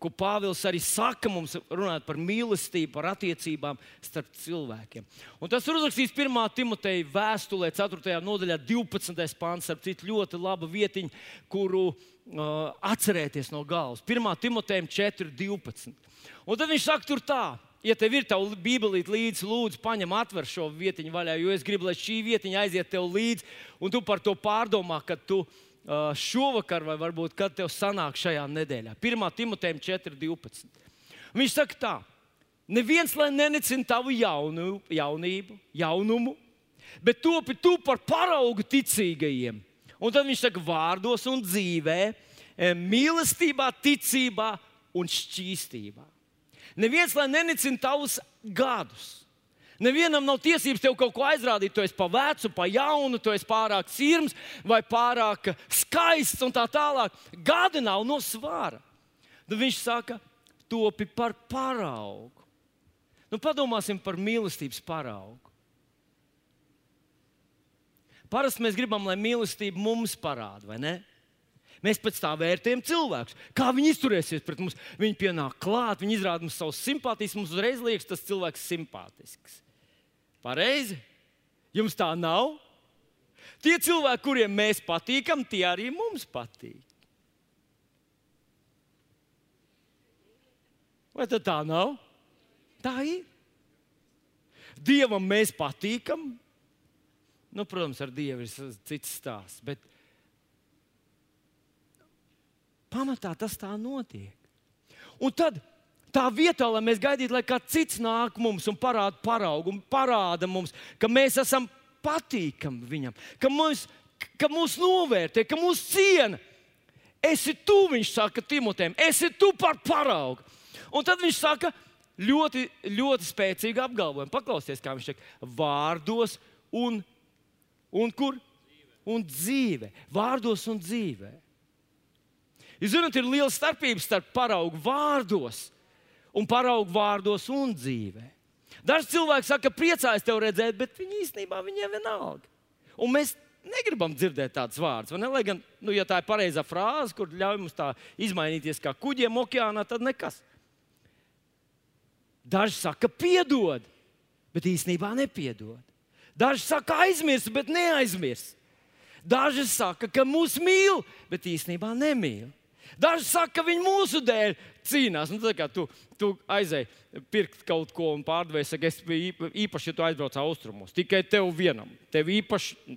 ko Pāvils arī saka mums, runājot par mīlestību, par attiecībām starp cilvēkiem. Un tas ir uzrakstīts 1. Timoteja vēstulē, 4. nodaļā, 12. pāns, ar citu ļoti labu vietiņu, kuru uh, atcerēties no galvas. 1. Timotejam 4, 12. Un tad viņš saka, tur tā. Ja tev ir tā bībelīte līdzi, lūdzu, paņem, atver šo vietiņu vaļā, jo es gribu, lai šī vietiņa aiziet tev līdzi, un tu par to pārdomā, kad tu Uh, šovakar, vai varbūt kad tev sanāk šajā nedēļā. 1. Timotejam 4.12. Viņš saka tā, neviens lai nenecina tavu jaunu, jaunību, jaunumu, bet topi tu par paraugu ticīgajiem. Un tad viņš saka vārdos un dzīvē, eh, mīlestībā, ticībā un šķīstībā. Neviens lai nenecina tavus gadus Nevienam nav tiesības tev kaut ko aizrādīt. Tu esi pa vecu, pa jaunu, tu esi pārāk sirds vai pārāk skaists un tā tālāk. Gada nav no svāra. Tad viņš saka, topi par paraugu. Nu, padomāsim par mīlestības paraugu. Parasti mēs gribam, lai mīlestība mums parāda, vai ne? Mēs pēc tā vērtējam cilvēkus. Kā viņi izturēsies pret mums? Viņi pienāk klāt, viņi izrāda mums savu simpātiju. Mums uzreiz liekas, tas cilvēks ir simpātisks. Pareizi? Jums tā nav? Tie cilvēki, kuriem mēs patīkam, tie arī mums patīk. Vai tā nav? Tā ir. Dievam mēs patīkam. Nu, protams, ar Dievu ir cits stāsts. Bet pamatā tas tā notiek. Un tad Tā vietā, lai mēs gaidītu, lai kāds cits nāk mums un parāda paraugu, un parāda mums, ka mēs esam patīkami viņam, ka mūs, ka mūs novērtē, ka mūs ciena. Esi tu, viņš saka Timotēm, esi tu par paraugu. Un tad viņš saka ļoti, ļoti spēcīgu apgalvojumu. Paklausieties, kā viņš saka, vārdos un, un kur? Un dzīve. Vārdos un dzīvē. Jūs zināt, ir liela starpība starp paraugu vārdos un paraugu vārdos un dzīvē. Daži cilvēki saka, ka priecājas tevi redzēt, bet viņi īstenībā viņiem vienalga. Un mēs negribam dzirdēt tādus vārdus. Lai gan, nu, ja tā ir pareizā frāze, kur ļauj mums tā izmainīties kā kuģiem okeānā, tad nekas. Daži saka, piedod, bet īstenībā nepiedod. Daži saka, aizmirst, bet neaizmirst. Daži saka, ka mūs mīl, bet īstenībā nemīl. Daži saka, ka viņi mūsu dēļ cīnās. Nu, tu, tu aizēji pirkt kaut ko un pārdevēji, saka, es biju īpaši, ja tu aizbrauc austrumos. Tikai tev vienam. Tev īpaši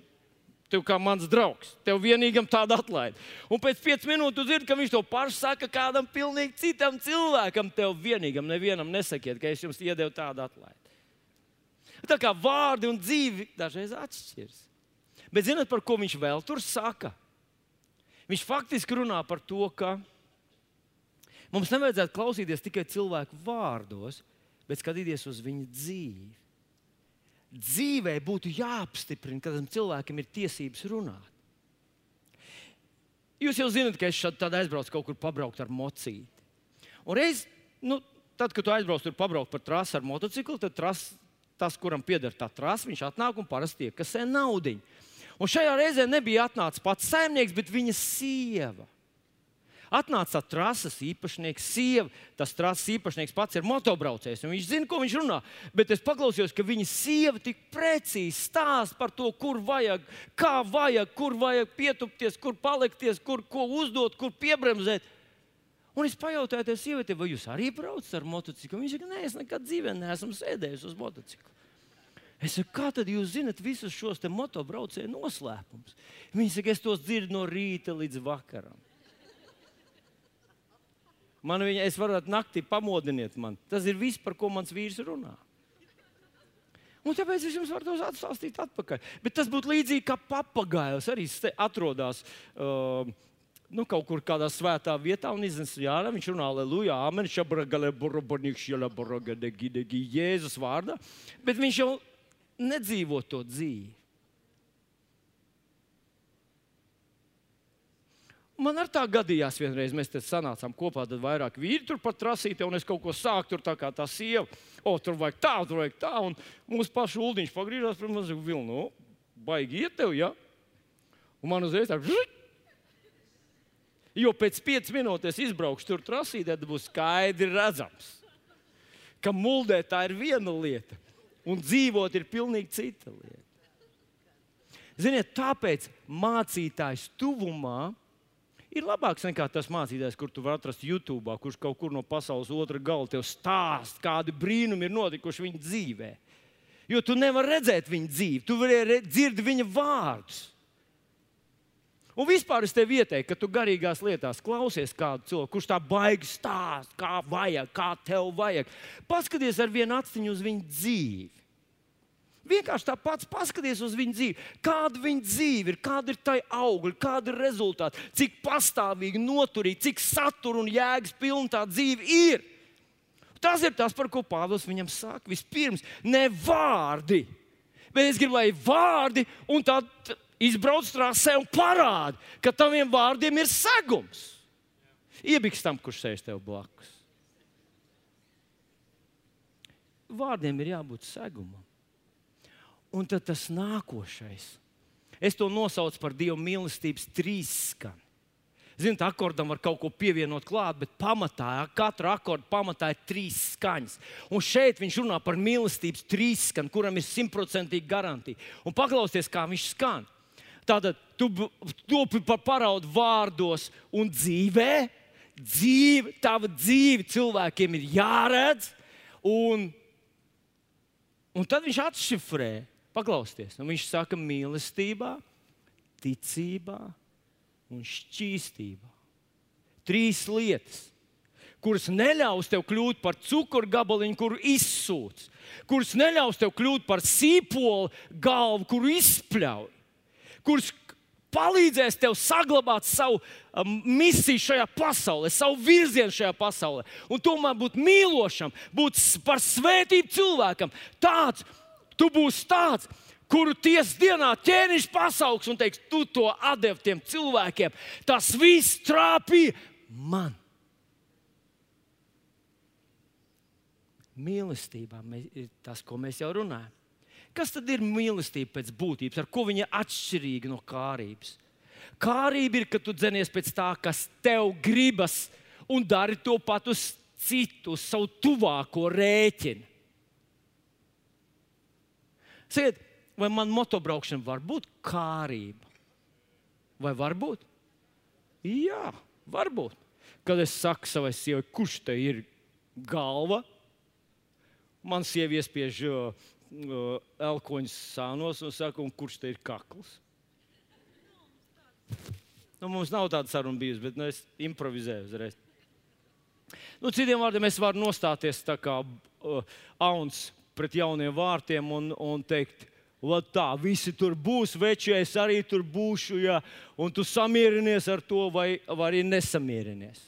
Tev kā mans draugs, tev vienīgam tāda atlaide. Un pēc pieciem minūtēm tu dzirdi, ka viņš to pašu saka kādam pilnīgi citam cilvēkam. Tev vienīgam, nevienam nesakiet, ka es jums iedevu tādu atlaidi. Tā kā vārdi un dzīve dažreiz atšķiras. Bet zinot, par ko viņš vēl tur saka? Viņš faktiski runā par to, ka mums nevajadzētu klausīties tikai cilvēku vārdos, bet skatīties uz viņu dzīvi dzīvē būtu jāapstiprina, ka tam cilvēkam ir tiesības runāt. Jūs jau zināt, ka es šādi aizbraucu kaut kur pabraukt ar mocīti. Un reiz, nu, tad, kad tu aizbrauc tur pabraukt par trasi ar motociklu, tad tras, tas, kuram pieder tā trasa, viņš atnāk un parasti iekasē naudu. Un šajā reizē nebija atnācis pats saimnieks, bet viņa sieva. Atnāca trases īpašnieks, sieva. Tas trases īpašnieks pats ir motobraucējs. Viņš zina, ko viņš runā. Bet es paklausījos, ka viņa sieva tik precīzi stāsta par to, kur vajag, kā vajag, kur vajag pietupties, kur palikties, kur ko uzdot, kur piebremzēt. Un es pajautāju tai sievietei, vai jūs arī braucat ar motociklu? Viņa saka, nē, es nekad dzīvē neesmu sēdējis uz motocikla. Es saku, kā tad jūs zinat visus šos motobraucēju noslēpumus? Viņa saka, es tos dzirdu no rīta līdz vakaram. Man viņa, es varu naktī pamodiniet man. Tas ir viss, par ko mans vīrs runā. Un tāpēc es jums varu tos atstāstīt atpakaļ. Bet tas būtu līdzīgi kā papagailis. Arī atrodas uh, nu, kaut kur kādā svētā vietā un iznes jāra. Viņš runā, aleluja, amen, šabragale, burbuļnieks, jēlaboroga, degi, Jēzus vārdā. Bet viņš jau nedzīvo to dzīvi. Man ar tā gadījās vienreiz, mēs te sanācām kopā, tad vairāk vīri tur pat prasīja, un es kaut ko sāku tur tā kā tā sieva. O, tur vajag tā, tur vajag tā, un mūsu pašu uldiņš pagriežās manis un vilnu. Nu, baigi iet tev, ja? Un man uzreiz tā, žik! Jo pēc pieciem minūtēm izbraukšu tur trasīt, tad būs skaidri redzams, ka muldēt tā ir viena lieta, un dzīvot ir pilnīgi cita lieta. Ziniet, tāpēc mācītājs tuvumā ir labāks nekā tas mācītājs, kur tu vari atrast YouTube, kurš kaut kur no pasaules otra gala tev stāst, kādi brīnumi ir notikuši viņa dzīvē. Jo tu nevari redzēt viņa dzīvi, tu vari dzirdēt viņa vārdus. Un vispār es tev ieteiktu, ka tu garīgās lietās klausies kādu cilvēku, kurš tā baigi stāst, kā vajag, kā tev vajag. Paskaties ar vienu aciņu uz viņa dzīvi. Vienkārši tāpat paskaties uz viņu dzīvi. Kāda viņa dzīve ir, kāda ir tā augļa, kāda ir rezultāti, cik pastāvīgi, noturīgi, cik satura un jēgas pilna tā dzīve ir. Tas ir tas, par ko Pāvils viņam saka. Vispirms, ne vārdi, bet es gribu, lai vārdi un tā izbrauc trasē un parāda, ka taviem vārdiem ir segums. Iebiks tam, kurš sēž tev blakus. Vārdiem ir jābūt segumam. Un tad tas nākošais. Es to nosaucu par Dieva mīlestības trīsskanu. Ziniet, akordam var kaut ko pievienot klāt, bet pamatā, katra akorda pamatā ir trīs skaņas. Un šeit viņš runā par mīlestības trīsskanu, kuram ir simtprocentīga garantija. Un paklausieties, kā viņš skan. Tātad tu topi par paraudu vārdos un dzīvē. Dzīve, tava dzīve cilvēkiem ir jāredz. Un, un tad viņš atšifrē Paklausieties, nu viņš saka, mīlestībā, ticībā un šķīstībā. Trīs lietas, kuras neļaus tev kļūt par cukurgabaliņu, kuru izsūc, kuras neļaus tev kļūt par sīpolu galvu, kuru izspļauj, kuras palīdzēs tev saglabāt savu um, misiju šajā pasaulē, savu virzienu šajā pasaulē. Un tomēr būt mīlošam, būt par svētību cilvēkam. Tāds, Tu būsi tāds, kuru tiesas dienā ķēniņš pasaugs un teiks, tu to atdevi tiem cilvēkiem. Tas viss trāpīja man. Mīlestībā ir tas, ko mēs jau runājam. Kas tad ir mīlestība pēc būtības, ar ko viņa ir atšķirīga no kārības? Kārība ir, ka tu dzenies pēc tā, kas tev gribas, un dari to pat uz citu, uz savu tuvāko rēķinu. Ciet, vai man motobraukšana var būt kārība? Vai var būt? Jā, varbūt. Kad es saku savai sievai, kurš te ir galva, man sieva iespiež uh, elkoņus sānos un saka, un kurš te ir kakls? Nu, mums nav tāda saruna bijusi, bet nu, es improvizēju uzreiz. Nu, citiem vārdiem, es varu nostāties tā kā uh, auns pret jauniem vārtiem un, un teikt, Vat tā, visi tur būs, veči, es arī tur būšu, ja, un tu samierinies ar to, vai, vai arī nesamierinies.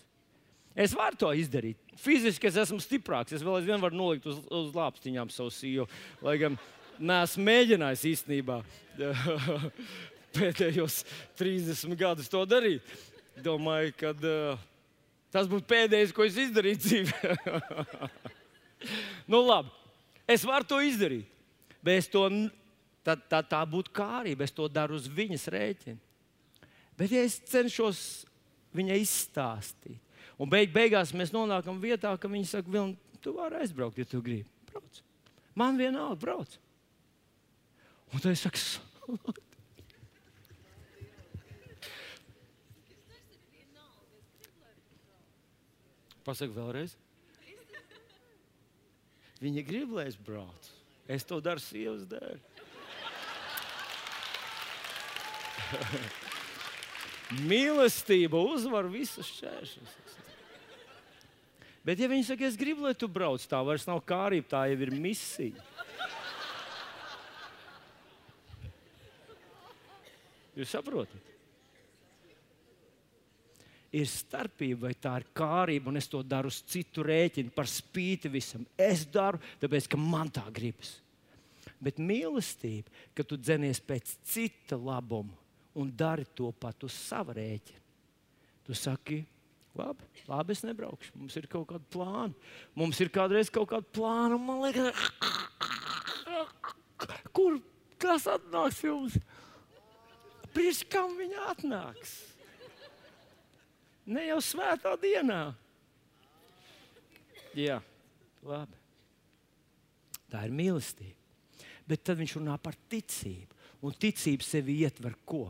Es varu to izdarīt. Fiziski es esmu stiprāks. Es vēl aizvien varu nolikt uz, uz lāpstiņām savu sīvu. Lai gan neesmu mēģinājis īstenībā pēdējos 30 gadus to darīt. Domāju, ka uh, tas būtu pēdējais, ko es izdarīju dzīvē. nu, labi, es varu to izdarīt. Bet to, tā, tā, tā būtu kārība. Es to daru uz viņas rēķina. Bet, ja es cenšos viņai izstāstīt, un beig, beigās mēs nonākam vietā, ka viņa saka, Vilni, tu vari aizbraukt, ja tu gribi. Brauc. Man vienalga, brauc. Un tad es saku, Pasaka vēlreiz. Viņa grib, lai es braucu. Es to daru sievas dēļ. Mīlestība uzvar visas šķēršļus. Bet, ja viņi saka, es gribu, lai tu brauc, tā vairs nav kārība, tā jau ir misija. Jūs saprotat? Ir starpība, vai tā ir kārība, un es to daru uz citu rēķinu, par spīti visam. Es daru, tāpēc, ka man tā gribas. Bet mīlestība, ka tu dzenies pēc cita labuma un dari to pat uz sava rēķina. Tu saki, labi, labi, es nebraukšu. Mums ir kaut kāda plāna. Mums ir kādreiz kaut kāda plāna, un man liekas, kur kas atnāks jums? Priekš kam viņa atnāks? Ne jau svētā dienā. Jā, labi. Tā ir mīlestība. Bet tad viņš runā par ticību. Un ticība sevi ietver ko?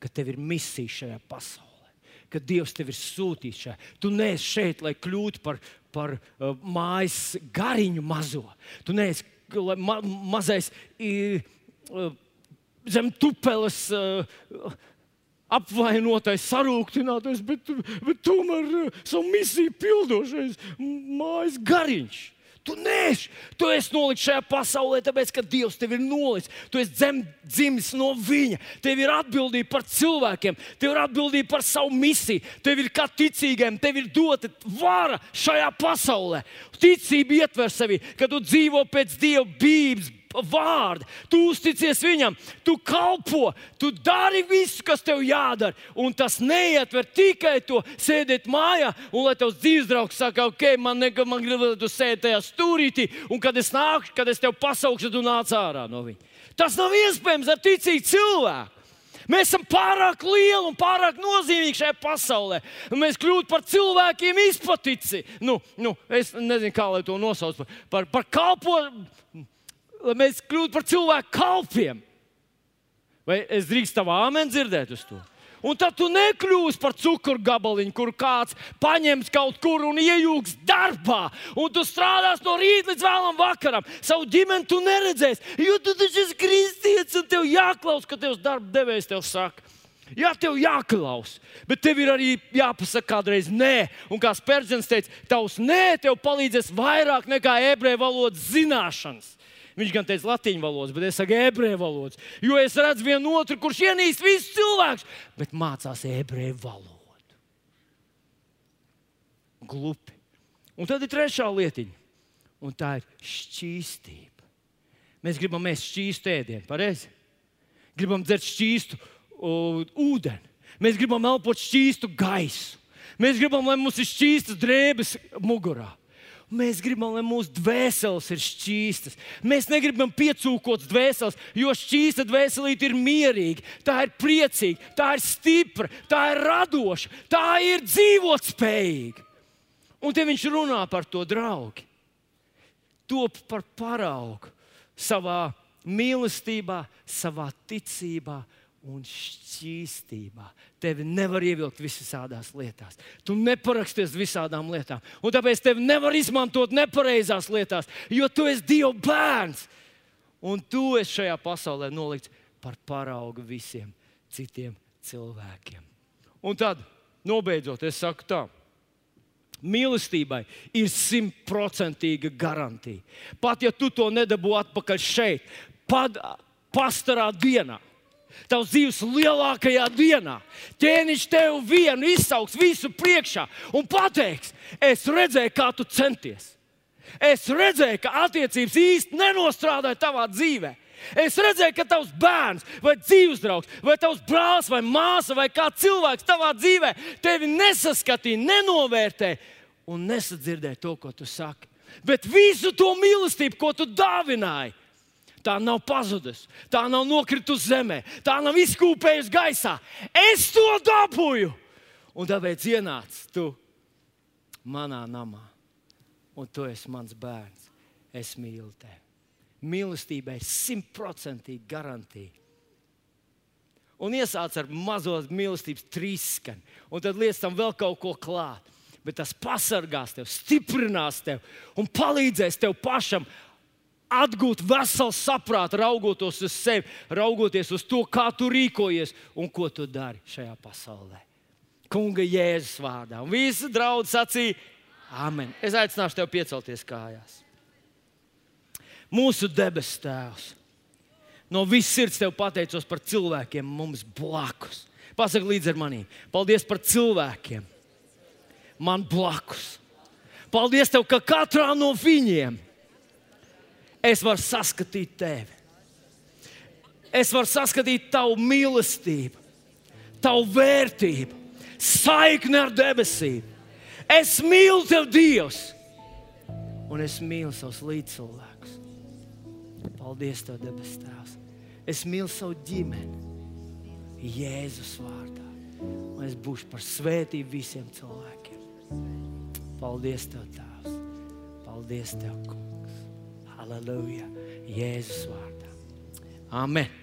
Ka tev ir misija šajā pasaulē. Ka Dievs tev ir sūtījis šeit. Tu neesi šeit, lai kļūtu par, par uh, mājas gariņu mazo. Tu neesi ma mazais uh, zem tupeles. Uh, apvainotais, sarūktinātais, bet, bet tomēr uh, savu misiju pildošais mājas gariņš. Tu neesi, tu esi nolikts šajā pasaulē, tāpēc, ka Dievs tevi ir nolicis. Tu esi dzem, dzimis no Viņa. Tev ir atbildība par cilvēkiem, tev ir atbildība par savu misiju. Tev ir kā ticīgiem, tev ir dota vara šajā pasaulē. Ticība ietver sevi, ka tu dzīvo pēc Dieva bības vārdu, tu uzticies viņam, tu kalpo, tu dari visu, kas tev jādara. Un tas neietver tikai to sēdēt mājā, un lai tavs dzīves draugs saka, ok, man, gribas, lai tu sēdi tajā stūrītī, un kad es nāku, kad es tev pasaukšu, tu nāc ārā no viņa. Tas nav iespējams ar ticīgu cilvēku. Mēs esam pārāk lieli un pārāk nozīmīgi šajā pasaulē. Mēs kļūstam par cilvēkiem izpatici. Nu, nu, es nezinu, kā lai to nosauc. Par, par kalpošanu lai mēs kļūtu par cilvēku kalpiem. Vai es drīkstu tavā āmeni dzirdēt uz to? Un tad tu nekļūsi par cukuru gabaliņu, kur kāds paņems kaut kur un iejūgs darbā. Un tu strādās no rīta līdz vēlam vakaram. Savu ģimeni tu neredzēsi, jo tu taču esi kristietis un tev jāklaus, ka tevs darba devējs tev saka. Jā, tev jāklaus, bet tev ir arī jāpasaka kādreiz nē. Un kā Spērģents teica, tavs nē tev palīdzēs vairāk nekā ebreju valodas zināšanas. Viņš gan teica latviešu valodas, bet es saku ebreju valodas. Jo es redzu vienu otru, kurš ienīst visus cilvēkus, bet mācās ebreju valodu. Glupi. Un tad ir trešā lietiņa, un tā ir šķīstība. Mēs gribam ēst šķīstu ēdienu, pareizi? Gribam dzert šķīstu uh, ūdeni, mēs gribam elpot šķīstu gaisu. Mēs gribam, lai mums ir šķīstas drēbes mugurā. Mēs gribam, lai mūsu dvēseles ir šķīstas. Mēs negribam piecūkot dvēseles, jo šķīsta dvēselīte ir mierīga, tā ir priecīga, tā ir stipra, tā ir radoša, tā ir dzīvotspējīga. Un te viņš runā par to draugu. Top par paraugu savā mīlestībā, savā ticībā, un šķīstībā. Tevi nevar ievilkt visādās lietās. Tu neparaksties visādām lietām. Un tāpēc tevi nevar izmantot nepareizās lietās, jo tu esi Dieva bērns. Un tu esi šajā pasaulē nolikts par paraugu visiem citiem cilvēkiem. Un tad, nobeidzot, es saku tā. Mīlestībai ir simtprocentīga garantija. Pat ja tu to nedabū atpakaļ šeit, pad, pastarā dienā, tavs dzīves lielākajā dienā, ķēniņš tev vienu izsauks visu priekšā un pateiks, es redzēju, kā tu centies. Es redzēju, ka attiecības īsti nenostrādāja tavā dzīvē. Es redzēju, ka tavs bērns, vai dzīves draugs, vai tavs brālis, vai māsa, vai kā cilvēks tavā dzīvē tevi nesaskatīja, nenovērtēja un nesadzirdēja to, ko tu saki. Bet visu to mīlestību, ko tu dāvināji, tā nav pazudusi, tā nav nokritusi zemē, tā nav izkūpējusi gaisā. Es to dabūju! Un tāpēc ienāc tu manā namā, un tu esi mans bērns. Es mīlu tevi mīlestībai simtprocentīgi garantija. Un iesāc ar mazo mīlestības trīsskani, un tad liec tam vēl kaut ko klāt. Bet tas pasargās tevi, stiprinās tevi un palīdzēs tev pašam atgūt veselu saprātu, raugoties uz sevi, raugoties uz to, kā tu rīkojies un ko tu dari šajā pasaulē. Kunga Jēzus vārdā. Un visi draugi sacīja, Amen. Es aicināšu tevi piecelties kājās mūsu debes Tēvs. No visas sirds tev pateicos par cilvēkiem mums blakus. Pasaki līdzi ar maniem. Paldies par cilvēkiem man blakus. Paldies tev, ka katrā no viņiem es varu saskatīt tevi. Es varu saskatīt tavu mīlestību, tavu vērtību, saikni ar debesīm. Es mīlu tevi, Dievs, un es mīlu savus līdzcilvēkus. Paldies, Tev, debes Tēvs. Es mīlu savu ģimeni, Jēzus vārdā. Un es būšu par svētību visiem cilvēkiem. Paldies, Tev, Tēvs. Paldies, Tev, Kungs. Halleluja! Jēzus vārdā. Amen!